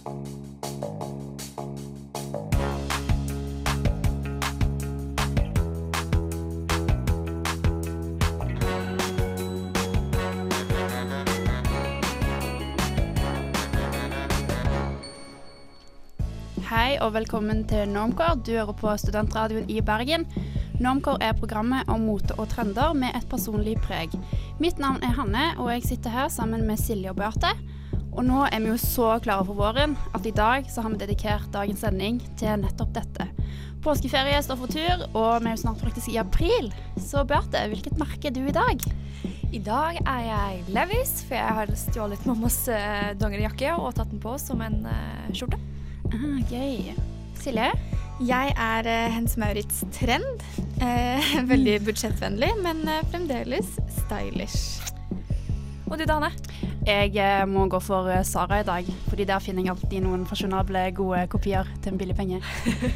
Hei og velkommen til Normcore. Du hører på Studentradioen i Bergen. Normcore er programmet om mote og trender med et personlig preg. Mitt navn er Hanne, og jeg sitter her sammen med Silje og Beate. Og nå er vi jo så klare for våren at i dag så har vi dedikert dagens sending til nettopp dette. Påskeferie står for tur, og vi er jo snart faktisk i april. Så Bjarte, hvilket merke er du i dag? I dag er jeg Levis, for jeg har stjålet mammas uh, dongerijakke og tatt den på som en uh, skjorte. Ah, gøy. Silje? Jeg er uh, Hens Maurits Trend. Veldig budsjettvennlig, men fremdeles stylish. Og du Dane? Jeg eh, må gå for eh, Sara i dag, fordi der finner jeg alltid noen fasjonable, gode kopier til en billig penge.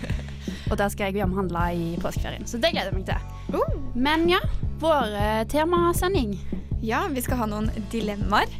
Og der skal jeg hjemhandle i påskeferien, så det gleder jeg meg til. Uh. Men ja, vår eh, temasending. Ja, vi skal ha noen dilemmaer.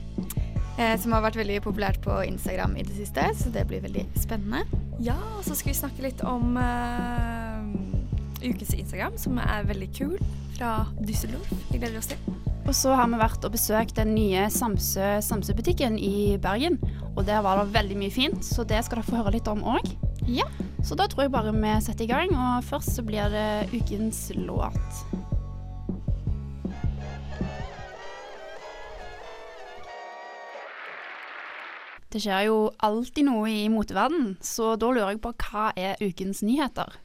Eh, som har vært veldig populært på Instagram i det siste, så det blir veldig spennende. Ja, og så skal vi snakke litt om eh, ukens Instagram, som er veldig kul, fra Düsseldorf. Vi gleder oss til. Og så har vi vært og besøkt den nye Samsø Samsø-butikken i Bergen. Og der var det veldig mye fint, så det skal dere få høre litt om òg. Ja. Så da tror jeg bare vi setter i gang, og først så blir det ukens låt. Det skjer jo alltid noe i moteverdenen, så da lurer jeg på hva er ukens nyheter?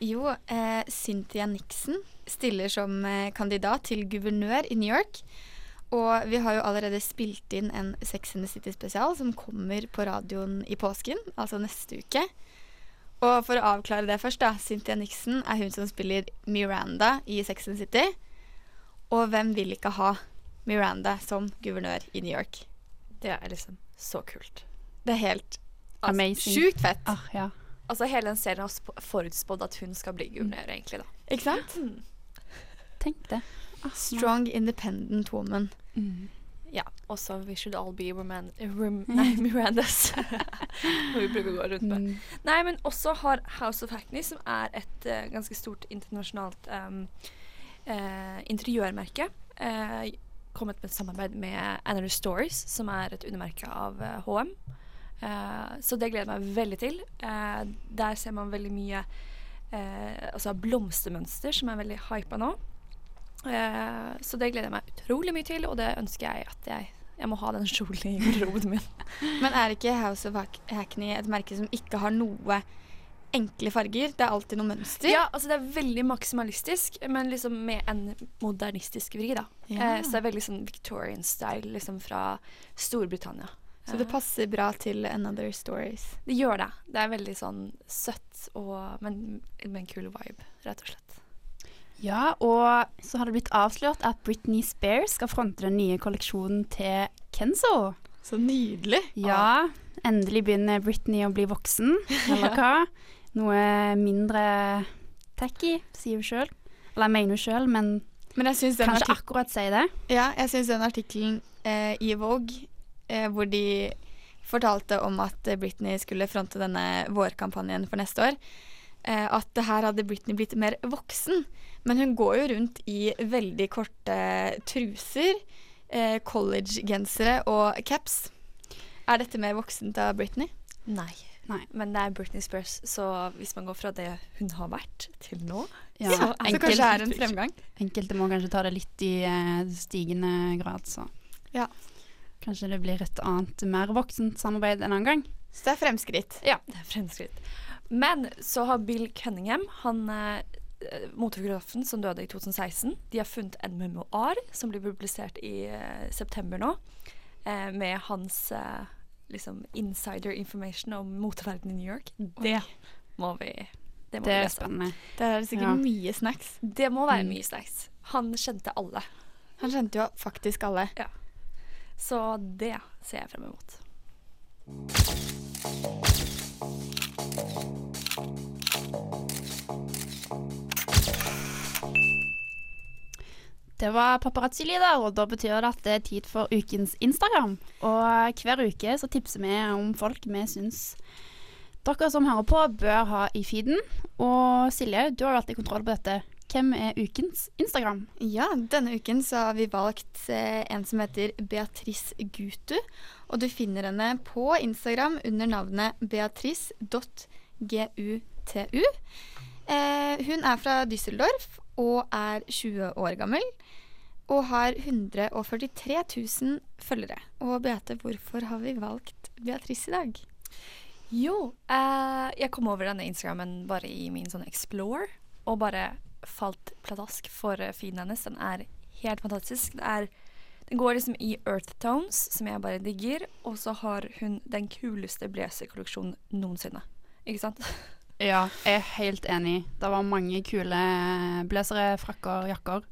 Jo, eh, Cynthia Nixon stiller som eh, kandidat til guvernør i New York. Og vi har jo allerede spilt inn en Sex and the City-spesial som kommer på radioen i påsken, altså neste uke. Og for å avklare det først, da. Cynthia Nixon er hun som spiller Miranda i Sex and the City. Og hvem vil ikke ha Miranda som guvernør i New York? Det er liksom så kult. Det er helt Amazing. sjukt fett. Ah, ja. Altså Hele den serien har sp- forutspådd at hun skal bli guvernør, egentlig. da. Ikke sant? Tenk det. Ah, Strong, independent woman. Mm. Ja, Og så We Should All Be Roman Rom nei, Mirandas. Vi bruker å gå rundt med. Mm. Nei, men også har House of Hackney, som er et uh, ganske stort internasjonalt um, uh, interiørmerke, uh, kommet med et samarbeid med Annery Stories, som er et undermerke av eh, HM. Eh, så det gleder jeg meg veldig til. Eh, der ser man veldig mye eh, altså blomstermønster, som er veldig hypa nå. Eh, så det gleder jeg meg utrolig mye til, og det ønsker jeg at jeg jeg må ha den kjolen i garderoben min. Men er ikke House of Hackney et merke som ikke har noe enkle farger? Det er alltid noe mønster. Ja, altså det er veldig maksimalistisk, men liksom med en modernistisk vri, da. Ja. Eh, så det er veldig sånn Victorian style, liksom fra Storbritannia. Så det passer bra til Another Stories. Det gjør det. Det er veldig sånn søtt, og, men med en kul vibe, rett og slett. Ja, og så har det blitt avslørt at Britney Spears skal fronte den nye kolleksjonen til Kenzo. Så nydelig. Ja, endelig begynner Britney å bli voksen, eller hva? Noe mindre tacky, sier hun sjøl. Eller jeg mener hun sjøl, men Men jeg kan ikke akkurat si det. ja, jeg synes den artikkelen eh, i Vogue eh, hvor de fortalte om at Britney skulle fronte denne vårkampanjen for neste år, at det her hadde Britney blitt mer voksen. Men hun går jo rundt i veldig korte truser, eh, collegegensere og caps. Er dette mer voksent av Britney? Nei. Nei. Men det er Britney Spears, så hvis man går fra det hun har vært, til nå Ja, så, så enkelt- kanskje det er en fremgang? Enkelte må kanskje ta det litt i eh, stigende grad, så Ja. kanskje det blir et annet, mer voksent samarbeid en annen gang. Så det er fremskritt. Ja, det er fremskritt. Men så har Bill Cunningham, han eh, motorfotografen som døde i 2016, de har funnet en memoar som blir publisert i eh, september nå, eh, med hans eh, liksom insider information om moteverdenen i New York. Det må vi det må Det vi er lese. spennende. Det er sikkert Ja. mye snacks. Det må være Mm. mye snacks. Han kjente alle, Han kjente jo faktisk alle. så det ser jeg frem imot. Det var paparazzi-lyder, og da betyr det at det er tid for ukens Instagram. Og hver uke så tipser vi om folk vi syns dere som hører på, bør ha i feeden. Og Silje, du har jo alltid kontroll på dette. Hvem er ukens Instagram? Ja, denne uken så har vi valgt eh, en som heter Beatrice Gutu. Og du finner henne på Instagram under navnet beatrice.gutu. Eh, hun er fra Düsseldorf og er 20 år gammel. Og har 143 000 følgere. Og Beate, hvorfor har vi valgt Beatrice i dag? Jo, eh, jeg kom over denne Instagrammen bare i min sånn explore, og bare falt pladask for feeden hennes. Den er helt fantastisk. Det er, den går liksom i earth tones, som jeg bare digger, og så har hun den kuleste blazerkolleksjonen noensinne. Ikke sant? Ja, jeg er helt enig. Det var mange kule blazere, frakker, jakker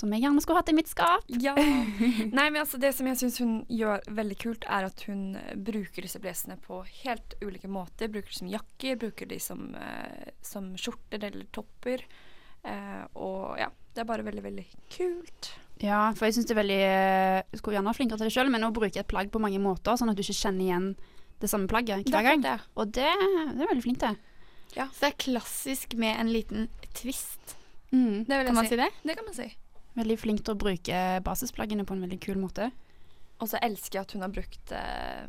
som jeg gjerne skulle hatt i mitt skap. Ja. Nei, men altså det som jeg syns hun gjør veldig kult, er at hun eh, bruker disse blazerne på helt ulike måter. Bruker de som jakker, bruker de som, eh, som skjorter eller topper. Eh, og ja, det er bare veldig, veldig kult. Ja, for jeg syns det er veldig Jeg skulle gjerne vært flinkere til det sjøl, men å bruke et plagg på mange måter, sånn at du ikke kjenner igjen det samme plagget hver er gang. det. Og det, det er veldig flink til. Så det er klassisk med en liten twist. Mm. Det vil jeg Kan man si det? Det kan man si. Veldig flink til å bruke basisplaggene på en veldig kul måte. Og så elsker jeg at hun har brukt eh,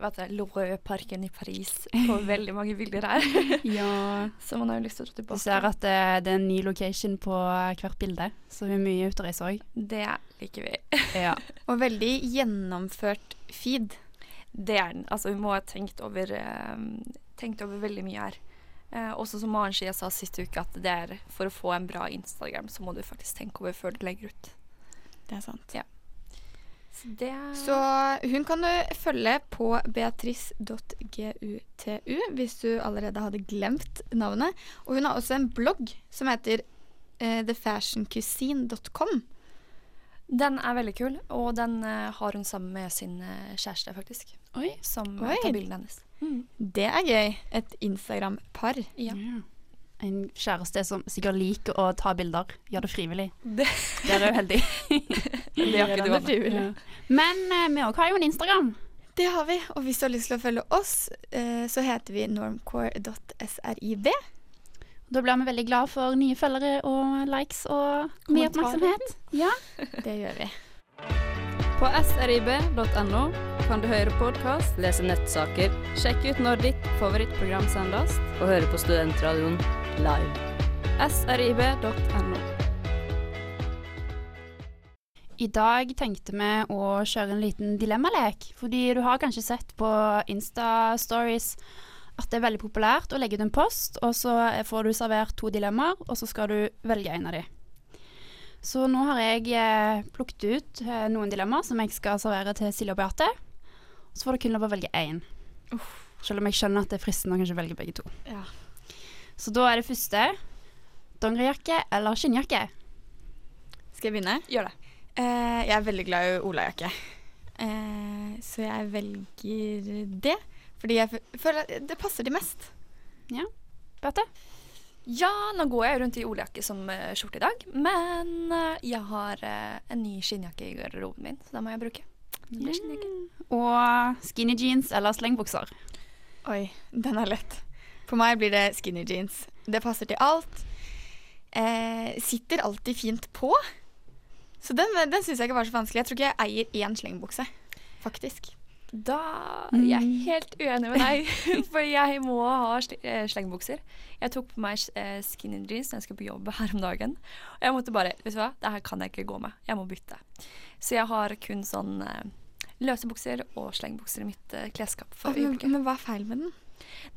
hva heter det, Loreux-parken i Paris på veldig mange bilder her. Ja. så man har jo lyst til å dra Du ser at det, det er en ny location på hvert bilde, så hun er mye ute og reiser òg. Det liker vi. Ja. Og veldig gjennomført feed. Det er den. Altså, hun må ha tenkt over, eh, tenkt over veldig mye her. Eh, også som Maren Skia sa sist uke, at det er for å få en bra Instagram, så må du faktisk tenke over før du legger ut. Det er sant. Så det Så hun kan du følge på beatrice.gutu hvis du allerede hadde glemt navnet. Og hun har også en blogg som heter eh, thefashioncuisine.com. Den er veldig kul, og den eh, har hun sammen med sin eh, kjæreste, faktisk. Oi. Som Oi. eh, tar bildene hennes. Det er gøy. Et Instagram-par. Ja. Ja. En kjæreste som sikkert liker å ta bilder. Gjør det frivillig. Det, det er du heldig. det har ikke du, Anne. frivillig. Men uh, vi òg har jo en Instagram. Det har vi. Og hvis du har lyst til å følge oss, uh, så heter vi normcore.srib. Da blir vi veldig glad for nye følgere og likes og mye oppmerksomhet. Ja. Det gjør vi. På srib.no kan du høre podkast, lese nettsaker, sjekke ut når ditt favorittprogram sendes, og høre på Studentradioen live. srib.no. I dag tenkte vi å kjøre en liten dilemmalek. Fordi du har kanskje sett på Insta-stories at det er veldig populært å legge ut en post, og så får du servert to dilemmaer, og så skal du velge en av de. Så nå har jeg eh, plukket ut eh, noen dilemmaer som jeg skal servere til Silje og Beate. Så får du kun lov å velge én. Selv om jeg skjønner at det er fristende å kanskje velge begge to. Ja. Så da er det første dongerijakke eller skinnjakke. Skal jeg begynne? Gjør det. Eh, jeg er veldig glad i olajakke. Eh, så jeg velger det. Fordi jeg føler at det passer de mest. Beate? Ja, nå går jeg rundt i olejakke som uh, skjorte i dag, men uh, jeg har uh, en ny skinnjakke i garderoben min, så da må jeg bruke. Mm. Og skinny jeans eller slengbukser. Oi, den er lett. For meg blir det skinny jeans. Det passer til alt. Eh, sitter alltid fint på. Så den, den syns jeg ikke var så vanskelig. Jeg tror ikke jeg eier én slengbukse, faktisk. Da er jeg er helt uenig med deg, for jeg må ha eh, slengbukser. Jeg tok på meg eh, skinny jeans når jeg skulle på jobb her om dagen. Og jeg måtte bare Vet du hva, det her kan jeg ikke gå med. Jeg må bytte. Så jeg har kun sånn eh, løse bukser og slengbukser i mitt klesskap for men, øyeblikket. men hva er feil med den?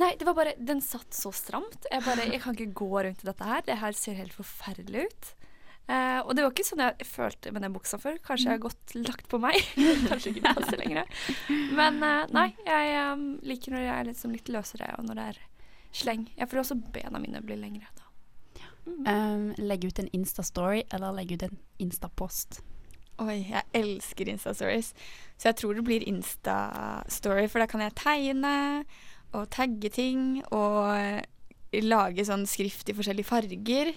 Nei, det var bare Den satt så stramt. Jeg bare Jeg kan ikke gå rundt i dette her. Det her ser helt forferdelig ut. Eh, og det var ikke sånn jeg følte med den buksa før. Kanskje jeg har gått lagt på meg. Kanskje ikke passer lenger. Men eh, nei, jeg um, liker når jeg er liksom litt løsere, og når det er sleng. Jeg føler også bena mine blir lengre da. Um, legge ut en Insta-story eller legge ut en Insta-post. Oi, jeg elsker Insta-stories. Så jeg tror det blir Insta-story, for da kan jeg tegne og tagge ting og lage sånn skrift i forskjellige farger.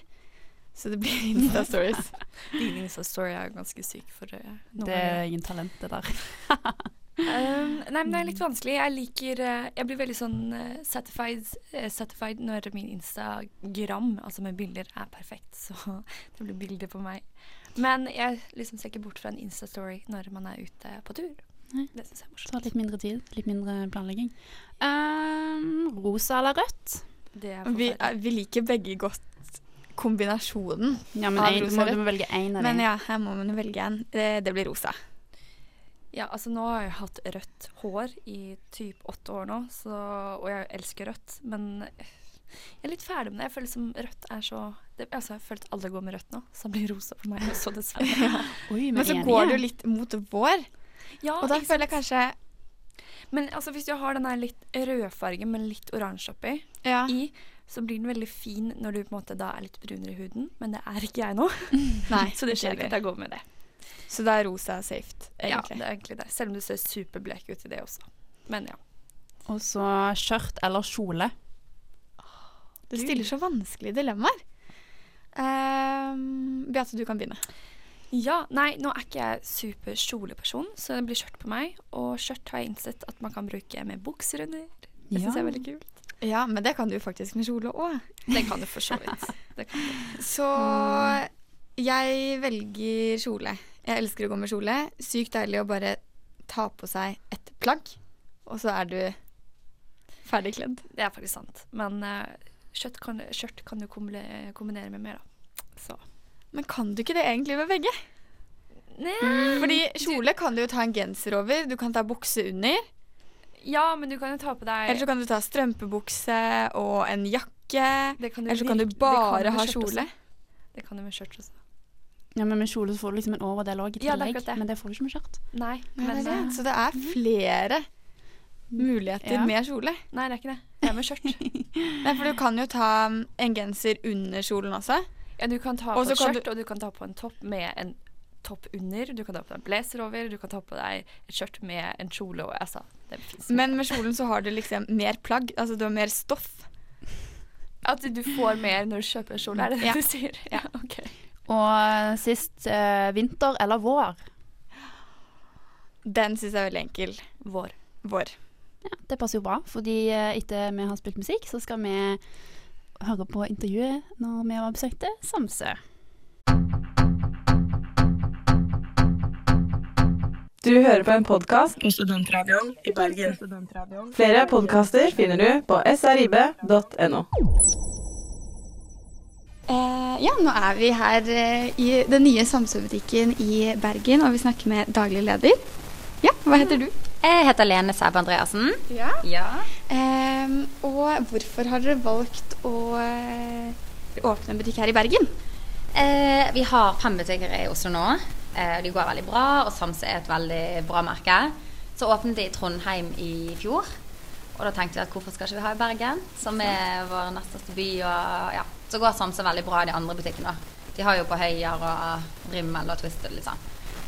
Så det blir Insta-stories. Din Insta-story er ganske syk for uh, Det er ingen talent, det der. Um, nei, men det er litt vanskelig. Jeg liker eh, Jeg blir veldig sånn certified satisfied, eh, satisfied når min Instagram, altså med bilder, er perfekt. Så det blir bilder på meg. Men jeg liksom ser ikke bort fra en Insta-story når man er ute på tur. Nei. Det syns jeg er Så Tar litt mindre tid, litt mindre planlegging. Um, rosa eller rødt? Det er Vi, vi liker begge godt kombinasjonen. Ja, men Av en, du, rosa må, og du må velge én av Men ja, her må man velge en. Det, det blir rosa. Ja, altså nå har jeg hatt rødt hår i typ åtte år nå, så, og jeg elsker rødt. Men jeg er litt ferdig med det. Jeg føler som rødt er så det, altså, Jeg føler at alle går med rødt nå, så det blir rosa for meg også, dessverre. Oi, Men så går det jo litt mot vår, Ja, og da føler jeg kanskje Men altså, hvis du har den der litt rødfargen med litt oransje oppi, Ja. i, så blir den veldig fin når du på en måte da er litt brunere i huden. Men det er ikke jeg nå, Nei, så det skjer ikke at jeg går med det. Så da er rosa safe, egentlig. Ja, det er egentlig det. Selv om du ser superblek ut i det også. Men ja. Og så skjørt eller kjole. Det stiller så vanskelige dilemmaer. Ehm, Beate, du kan begynne. Ja, nei, nå er ikke jeg super kjoleperson, så det blir skjørt på meg. Og skjørt har jeg innsett at man kan bruke med bukser under. Det syns jeg er veldig kult. Ja, men det kan du faktisk med kjole òg. Det kan du for så vidt. Så jeg velger kjole. Jeg elsker å gå med kjole. Sykt deilig å bare ta på seg et plagg, og så er du ferdig kledd. Det er faktisk sant. Men skjørt, kan, skjørt kan du kombinere, kombinere med mer, da. Så. Men kan du ikke det egentlig med begge? Nei. Fordi kjole kan du jo ta en genser over, du kan ta bukse under. Ja, men du kan jo ta på deg Eller så kan du ta strømpebukse og en jakke. du Eller så kan du bare du ha kjole. også. Det kan du med skjørt også. Ja, men med kjole så får du liksom en overdel òg i Ja, det tillegg. akkurat det. men det får du ikke med skjørt. Nei, men, ja, det det. eh, Så det er flere muligheter Ja. med kjole. Nei, det er ikke det. Det er med skjørt. Nei, for du kan jo ta um, en genser under kjolen også. Ja, du kan ta på så et kan skjørt, og du kan ta på en topp med en topp under. Du kan ta på deg en blazer over, du kan ta på deg et skjørt med en kjole og altså, det Men med kjolen så har du liksom mer plagg. Altså du har mer stoff. At du får mer når du kjøper en kjole, er det det Ja. du sier? Ja, ok. Og sist eh, vinter eller vår. Den syns jeg er veldig enkel. Vår. Vår. Ja, det passer jo bra, fordi eh, etter vi har spilt musikk, så skal vi høre på intervjuet når vi har besøkte Samsø. Du hører på en podkast på Studentradioen i Bergen. Flere podkaster finner du på srib.no. Eh, ja, nå er vi her eh, i den nye Samsø-butikken i Bergen, og vi snakker med daglig leder. Ja, hva heter du? Jeg heter Lene Sæb Andreassen. Ja. Ja. Eh, og hvorfor har dere valgt å eh, åpne en butikk her i Bergen? Eh, vi har fem butikker i Oslo nå. Eh, de går veldig bra, og Samse er et veldig bra merke. Så åpnet de i Trondheim i fjor. Og da tenkte vi at hvorfor skal ikke vi ha i Bergen, som er vår nest største by. Og ja, så går Samse veldig bra i de andre butikkene. De har jo på Høyer og Rimmel og Twisted, liksom.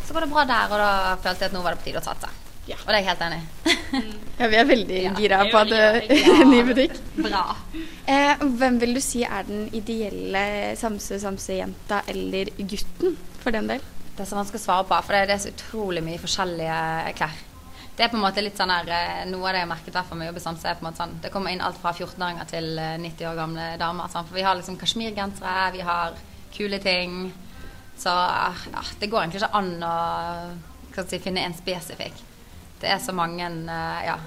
Så går det bra der, og da følte jeg at nå var det på tide å satse. Og det er jeg helt enig i. Ja, vi er veldig Ja, gira på at det er en ny butikk. Bra. Eh, hvem vil du si er den ideelle Samse-Samse-jenta eller gutten, for den del? Det er så vanskelig å svare på, for det er, så utrolig mye forskjellige klær. Det er på en måte litt sånn her, eh, Noe av det jeg har merket hvertfall med å jobbe i Samse, er på en måte sånn Det kommer inn alt fra 14-åringer til eh, 90 år gamle damer. Sånn. For vi har liksom kasjmirgensere, vi har kule ting. Så ja, det går egentlig ikke an å si, finne en spesifikk. Det er så mange eh, Ja.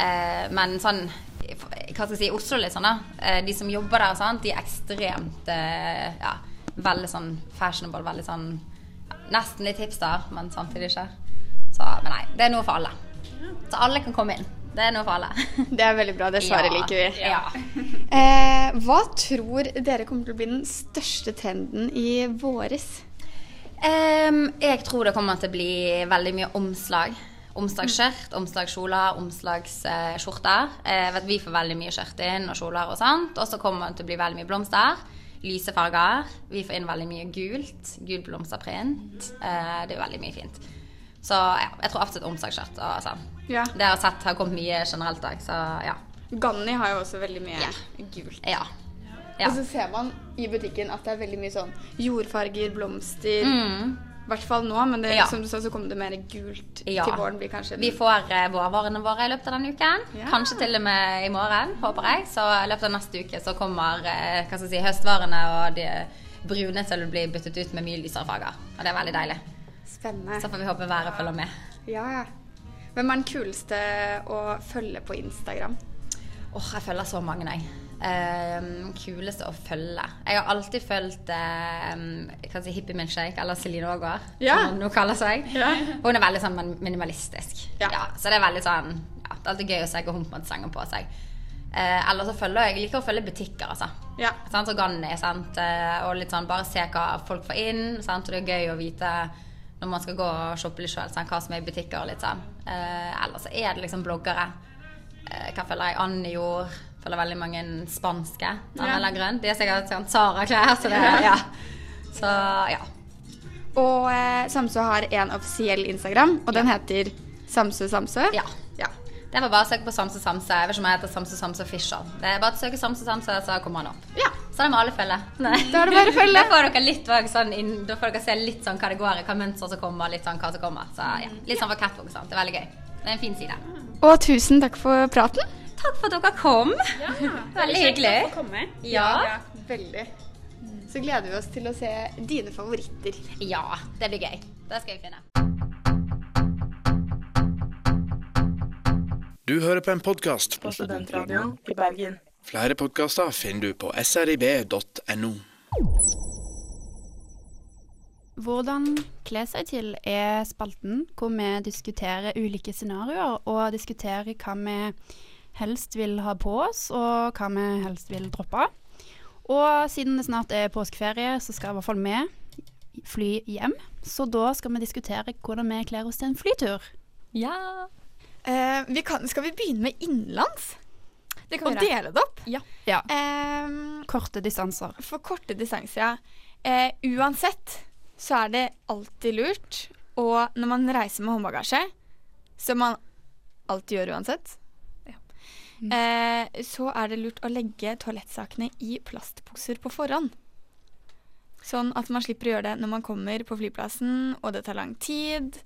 Eh, men sånn Hva skal jeg si, i Oslo litt sånn, da. Eh, de som jobber der, sant, de er ekstremt eh, Ja, veldig sånn fashionable, veldig sånn Nesten litt hipster, men samtidig ikke. Så, men nei, det er noe for alle. Så alle kan komme inn. Det er noe for alle. Det er veldig bra, det svaret Ja, liker vi. Ja. Eh, hva tror dere kommer til å bli den største trenden i våres? Um, jeg tror det kommer til å bli veldig mye omslag. Omslagsskjørt, omslagskjoler, omslagsskjorter. Eh, vi får veldig mye skjørt inn og kjoler og sånt. Og så kommer det til å bli veldig mye blomster. Lyse farger. Vi får inn veldig mye gult. Gul blomsterprint. Eh, det er veldig mye fint. Så ja, jeg tror absolutt omslagsskjørt og sånn. Ja. Det har jeg sett har kommet mye generelt òg, så ja. Ganni har jo også veldig mye Ja. gult. Ja. Ja. Og så ser man i butikken at det er veldig mye sånn jordfarger, blomster. Mm. I hvert fall nå, men det, Ja. som du sa, så kommer det mer gult Ja. til våren. blir kanskje Vi får eh, vårvarene våre i løpet av denne uken. Ja. Kanskje til og med i morgen, håper jeg. Så i løpet av neste uke så kommer eh, hva skal jeg si, høstvarene og de brune til å bli byttet ut med mye lysere farger. Og det er veldig deilig. Spennende. Så får vi håpe været følger med. Ja, ja. Hvem er den kuleste å følge på Instagram? Åh, jeg følger så mange, jeg. Ehm, kuleste å følge. Jeg har alltid fulgt um, si, Hippie Milkshake, eller Celine Aagaard, Ja. som hun nå kaller seg. Ja. Hun er veldig sånn minimalistisk. Ja. så det er veldig sånn ja, Det er alltid gøy å se hva hun på en måte på seg. Eh, eller så følger jeg jeg liker å følge butikker, altså. Ja. Sant? Organi, sant? eh, og litt sånn bare se hva folk får inn. Sant? Og det er gøy å vite når man skal gå og shoppe litt sjøl, hva som er i butikker. og litt sånn. Eh, eller så er det liksom bloggere. Eh, hva følger jeg? Anne Jord. Følger veldig mange spanske en Ja. eller grønn. De er sikkert sånn Sara-klær, så det ja. Så ja. Og eh, Samsø har en offisiell Instagram, og den heter Samsø Samsø. ja. Ja. Det er bare å søke på samsø-samse, Jeg vet ikke om jeg heter samsø-samse-fisher. Det er bare å søke Samse Samse, så kommer han opp. Ja. Så det må alle følge. Nei. Da er det bare å følge. Da får dere litt sånn inn, Da får dere se litt sånn hva det går i, hva mønster som kommer, litt sånn hva som kommer. Så ja, Litt sånn for catwalk og sånt. Det er veldig gøy. Det er en fin side. Og tusen takk for praten. Takk for at dere kom. veldig hyggelig. Takk for å Ja. Veldig. Så gleder vi oss til å se dine favoritter. ja, det blir gøy. Det skal vi finne. Du hører på en podkast. På Studentradioen i Bergen. Flere podkaster finner du på srib.no. Hvordan kle seg til er spalten hvor vi diskuterer ulike scenarioer, og diskuterer hva vi helst vil ha på oss, og hva vi helst vil droppe. Og siden det snart er påskeferie, så skal i hvert fall vi fly hjem. Så da skal vi diskutere hvordan vi kler oss til en flytur. Ja. Eh, vi kan, skal vi begynne med innenlands? Det kan Og vi gjøre. dele det opp? Ja. Ja. Eh, Korte distanser. for korte distanser, ja. Eh, uansett så er det alltid lurt, og når man reiser med håndbagasje, som man alltid gjør uansett, eh, så er det lurt å legge toalettsakene i plastposer på forhånd. Sånn at man slipper å gjøre det når man kommer på flyplassen, og det tar lang tid.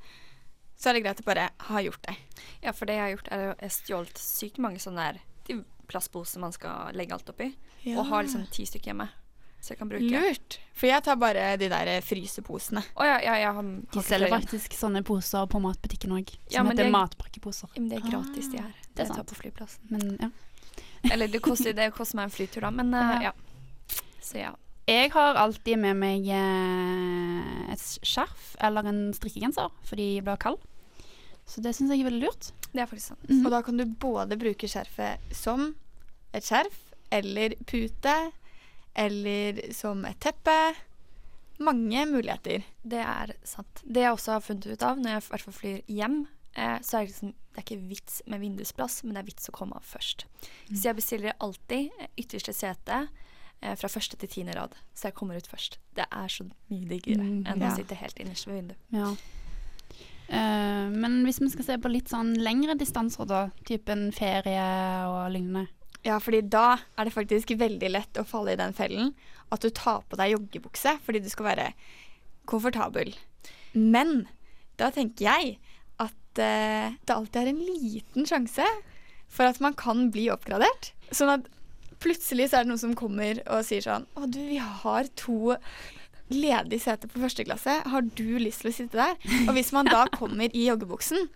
Så er det greit å bare ha gjort det. Ja, for det jeg har gjort, er å jeg har stjålet sykt mange sånne der de plastposer man skal legge alt oppi. Og har liksom ti stykker hjemme. Så jeg kan bruke. Lurt. For jeg tar bare de der fryseposene. Oh, ja, ja, ja, han, De selger faktisk sånne poser på matbutikken òg, som Ja, men heter det- matpakkeposer. Men det er gratis, de her. det er Det jeg tar på flyplassen. Men ja. Eller det koster, det koster meg en flytur, da, men uh, ja. Så ja. Jeg har alltid med meg eh, et skjerf eller en strikkegenser fordi jeg blir kald. Så det syns jeg er veldig lurt. Det er faktisk sant. Og da kan du både bruke skjerfet som et skjerf, eller pute, eller som et teppe. Mange muligheter. Det er sant. Det jeg også har funnet ut av når jeg i hvert fall flyr hjem, eh, så er det liksom det er ikke vits med vindusplass, men det er vits å komme av først. Så jeg bestiller alltid eh, ytterste sete eh, fra første til tiende rad, så jeg kommer ut først. Det er så mye diggere Mm, enn ja. å sitte helt innerst ved vinduet. Ja. Uh, men hvis vi skal se på litt sånn lengre distanser, da, typen ferie og lignende Ja, fordi da er det faktisk veldig lett å falle i den fellen at du tar på deg joggebukse fordi du skal være komfortabel. Men da tenker jeg at uh, det alltid er en liten sjanse for at man kan bli oppgradert. Sånn at plutselig så er det noen som kommer og sier sånn Å, du, vi har to ledige seter på første klasse. Har du lyst til å sitte der? Og hvis man da kommer i joggebuksen,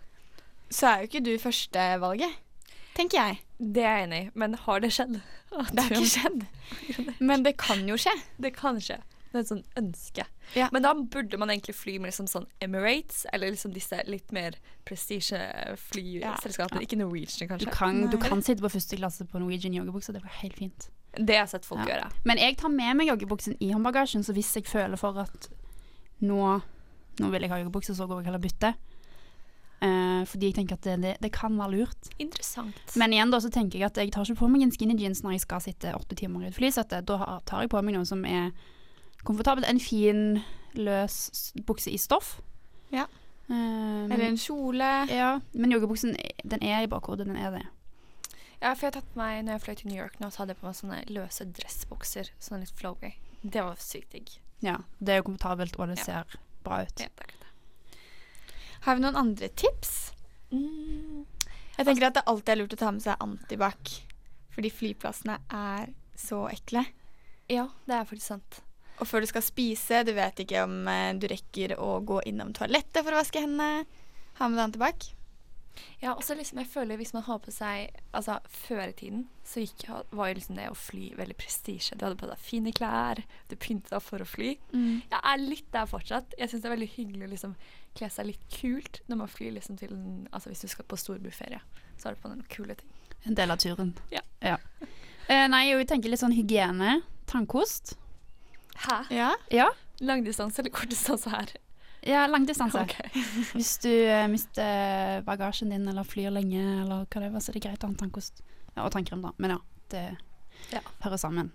så er jo ikke du førstevalget. Tenker jeg. Det er jeg enig i, men har det skjedd? Det har ikke skjedd. Men det kan jo skje. Det kan skje. Det er et sånn ønske. Ja. Men da burde man egentlig fly med liksom sånn Emirates, eller liksom disse litt mer prestisjeflyselskapene. Ikke Norwegian, Du kanskje. kan, du kan sitte på første klasse på Norwegian joggebukse, det går helt fint. Det har jeg sett folk Ja. gjøre. Men jeg tar med meg joggebuksen i håndbagasjen, så hvis jeg føler for at nå, nå vil jeg ha joggebukse, så går jeg heller og Eh, fordi jeg tenker at det, det, det kan være lurt. Interessant. Men igjen da så tenker jeg at jeg tar ikke på meg en skinny jeans når jeg skal sitte åtte timer i et flysete. Da tar jeg på meg noe som er komfortabelt. En fin, løs bukse i stoff. Ja. Uh, Eller en kjole. ja, men joggebuksen den er i bakhodet, den er det. Ja, for jeg har tatt meg, når jeg fløy til New York nå, så hadde jeg på meg sånne løse dressbukser. Sånn litt flowy. Det var sykt digg. Ja, det er jo komfortabelt, og det Ja. ser bra ut. Ja, takk. Har vi noen andre tips? Mm. Jeg tenker at det alltid er lurt å ta med seg antibac. Fordi flyplassene er så ekle. Ja, det er faktisk sant. Og før du skal spise, du vet ikke om eh, du rekker å gå innom toalettet for å vaske hendene. Ha med deg antibac. Ja, og så liksom, jeg føler hvis man har på seg Altså, før i tiden så gikk, var jo liksom det å fly veldig prestisje. Du hadde på deg fine klær, du pynta deg for å fly. Jeg er litt der fortsatt. Jeg syns det er veldig hyggelig å liksom kle seg litt kult når man flyr liksom til Altså hvis du skal på storbyferie, så har du på deg noen kule ting. En del av turen. Ja. Eh, nei, jeg tenker litt sånn hygiene. Tannkost. Hæ? Ja. Ja. Langdistanse eller kortdistanse her? Ja, langdistanse. Okay. Hvis du uh, mister bagasjen din eller flyr lenge, eller hva det var, så er det greit å ha en tannkost. Ja, og tannkrem, da. Men ja, det Ja. hører sammen.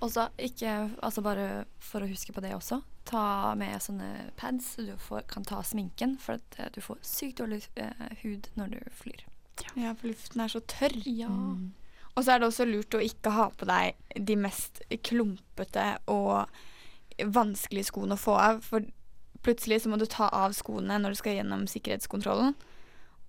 Og så ikke Altså bare for å huske på det også, ta med sånne pads så du får, kan ta sminken, for at eh, du får sykt dårlig uh, hud når du flyr. ja, for luften er så tørr. Ja. Mm. Og så er det også lurt å ikke ha på deg de mest klumpete og vanskelige skoene å få av. For plutselig så må du ta av skoene når du skal gjennom sikkerhetskontrollen.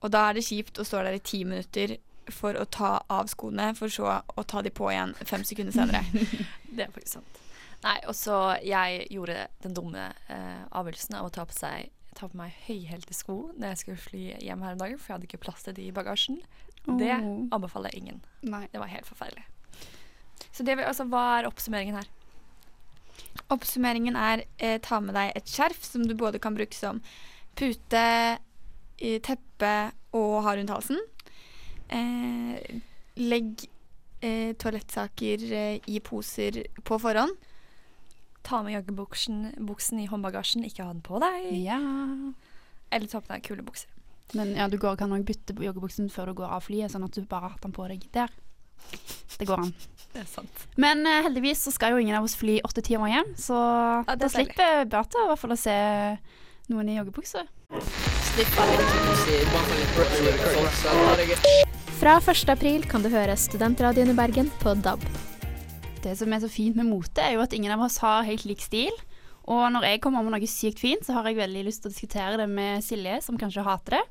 Og da er det kjipt å stå der i ti minutter for å ta av skoene, for så å ta de på igjen fem sekunder senere. Det er faktisk sant. Nei, og så jeg gjorde den dumme eh, avgjørelsen av å ta på, seg, ta på meg høyhælte sko når jeg skulle fly hjem her en dag, for jeg hadde ikke plass til de i bagasjen. Det Oh. anbefaler jeg ingen. Nei. Det var helt forferdelig. Så det, altså, hva er oppsummeringen her? Oppsummeringen er eh, ta med deg et skjerf som du både kan bruke som pute, teppe og ha rundt halsen. Eh, legg eh, toalettsaker eh, i poser på forhånd. Ta med joggebuksen i håndbagasjen, ikke ha den på deg. Ja. Eller ta på deg kule bukser. Men ja, du går, kan òg bytte joggebuksen før du går av flyet, sånn at du bare har den på deg der. Det går an. Det er sant. Men uh, heldigvis så skal jo ingen av oss fly åtte timer hjem, så Ja, da er slipper Beate i hvert fall å se noen i joggebukse. Fra 1. april kan du høre Studentradioen i Bergen på DAB. Det som er så fint med mote, er jo at ingen av oss har helt lik stil. Og når jeg kommer med noe sykt fint, så har jeg veldig lyst til å diskutere det med Silje, som kanskje hater det.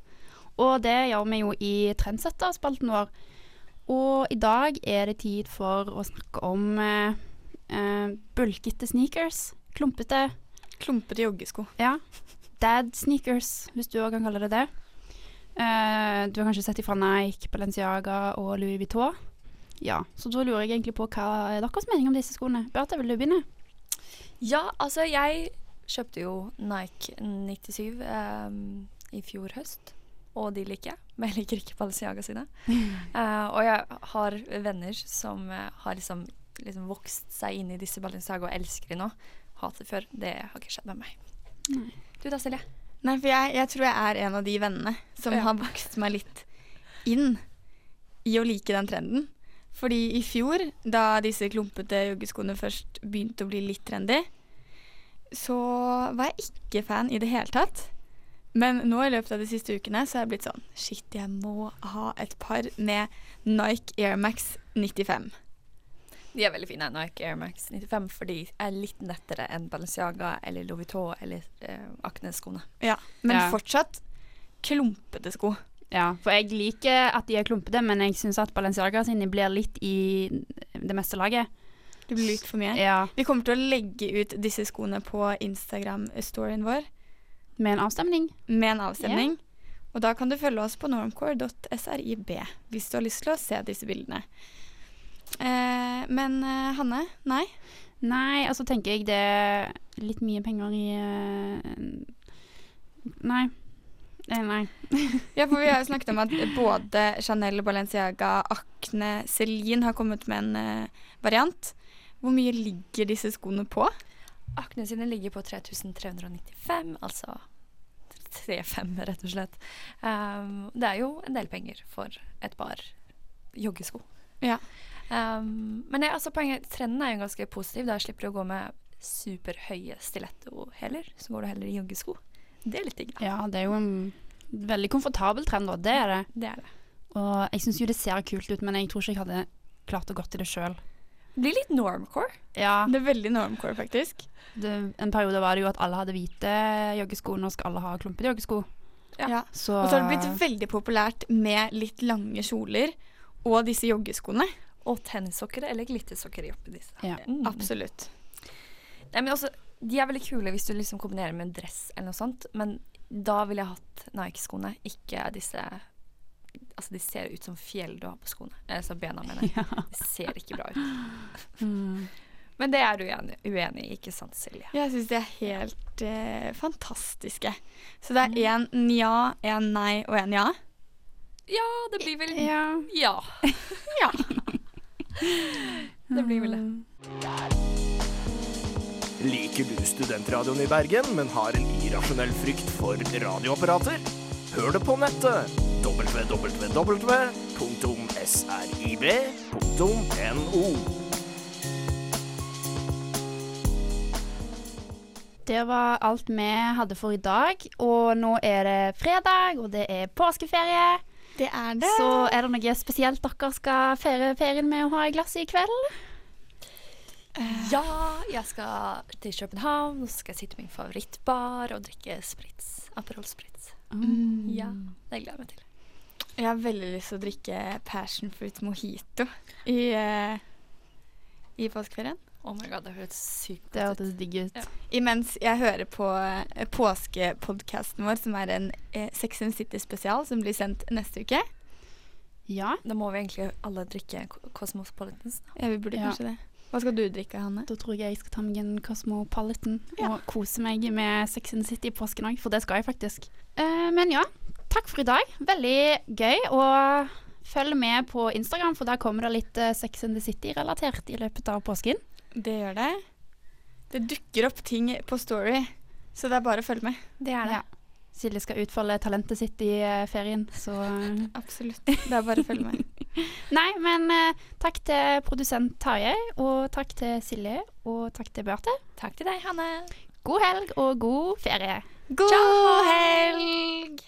Og det gjør vi jo i Trendsetterspalten vår. Og i dag er det tid for å snakke om eh, eh, bulkete sneakers. Klumpete. Klumpete joggesko. Ja. Dad sneakers, hvis du òg kan kalle det det. Eh, du har kanskje sett ifra Nike, Balenciaga og Louis Vuitton. Ja, så da lurer jeg egentlig på hva er deres mening om disse skoene. Beate, vil du begynne? Ja, altså jeg kjøpte jo Nike 97 ehm, i fjor høst, og de liker jeg. Men jeg liker ikke Balenciaga sine. Uh, og jeg har venner som uh, har liksom, liksom vokst seg inn i disse Balenciaga og elsker de nå. Hater før. Det har ikke skjedd med meg. Nei. Du da, Silje? Nei, for jeg, jeg tror jeg er en av de vennene som Ja. har vokst meg litt inn i å like den trenden. Fordi i fjor, da disse klumpete joggeskoene først begynte å bli litt trendy, så var jeg ikke fan i det hele tatt. Men nå i løpet av de siste ukene så har jeg blitt sånn Shit, jeg må ha et par med Nike Air Max 95. De er veldig fine, Nike Air Max 95, for de er litt nettere enn Balenciaga eller Louis Vuitton eller eh, Acne-skoene. Ja, Men Ja. fortsatt klumpete sko. Ja, for jeg liker at de er klumpete, men jeg syns at Balenciaga sine blir litt i det meste laget. Det blir litt for mye. Ja, Vi kommer til å legge ut disse skoene på Instagram-storyen vår med en avstemning. med en avstemning. Og da kan du følge oss på normcore.srib hvis du har lyst til å se disse bildene. Eh, men eh, Hanne, nei? Nei, altså tenker jeg det er litt mye penger i eh, Nei. Eh, Nei. Ja, for vi har jo snakket om at både Chanel, Balenciaga, Acne, Celine har kommet med en variant. Hvor mye ligger disse skoene på? Akne sine ligger på 3395, altså 35 rett og slett. Um, det er jo en del penger for et par joggesko. Ja. Um, men jeg, altså, poenget, trenden er jo ganske positiv. Da slipper du å gå med superhøye stiletto-hæler. Så går du heller i joggesko. Det er litt digg. Ja, det er jo en veldig komfortabel trend, da. Det er det. Det er det. Og jeg syns jo det ser kult ut, men jeg tror ikke jeg hadde klart å gå til det sjøl. Blir litt normcore. Ja, Det er veldig normcore, faktisk. det, en periode var det jo at alle hadde hvite joggesko, nå skal alle ha klumpete joggesko. Ja. Ja. Så Og så har det blitt veldig populært med litt lange kjoler og disse joggeskoene. Og tennissokker eller glittersokker oppi disse. Ja. Mm. Absolutt. Nei, men også, de er veldig kule hvis du liksom kombinerer med en dress eller noe sånt, men da ville jeg hatt Nike-skoene, ikke disse Altså, de ser ut som fjell du har på skoene. Altså bena, mener jeg. De ser ikke bra ut. mm. Men det er du uenig, uenig i, ikke sant, Silje? Jeg syns de er helt eh, fantastiske. Så det er én nja, én nei og én ja. Ja, det blir vel Ja. Ja. Ja. Det blir vel det. Liker du studentradioen i Bergen, men har en irrasjonell frykt for radioapparater? Hør det på nettet www.srib.no. Det var alt vi hadde for i dag. Og nå er det fredag, og det er påskeferie. Det er det. Så er det noe spesielt dere skal feire ferien med å ha i glasset i kveld? Ja, jeg skal til København, og så skal jeg sitte i min favorittbar og drikke sprits. Aperol Spritz. Mm. Ja, det gleder jeg meg til. Jeg har veldig lyst til å drikke passion fruit mojito i, uh, i påskeferien. Oh my god, det høres sykt Det godt ut. hørtes digg ut. Ja. Imens jeg hører på uh, påskepodkasten vår, som er en uh, Sex and City-spesial som blir sendt neste uke. Ja, Da må vi egentlig alle drikke Co- Cosmopolitans. Ja, vi burde Ja. kanskje det. Hva skal du drikke, Hanne? da tror jeg jeg skal ta meg en Cosmopolitan Ja. og kose meg med Sex and City i påsken òg, for det skal jeg faktisk. Uh, men ja, takk for i dag. Veldig gøy. Og følg med på Instagram, for der kommer det litt eh, Sex and the City-relatert i løpet av påsken. Det gjør det. Det dukker opp ting på Story, så det er bare å følge med. Det er det. Ja. Silje skal utfolde talentet sitt i eh, ferien, så eh, Absolutt. Det er bare å følge med. Nei, men takk til produsent Tarjei, og takk til Silje, og takk til Bjarte. Takk til deg, Hanne. God helg og god ferie. God helg!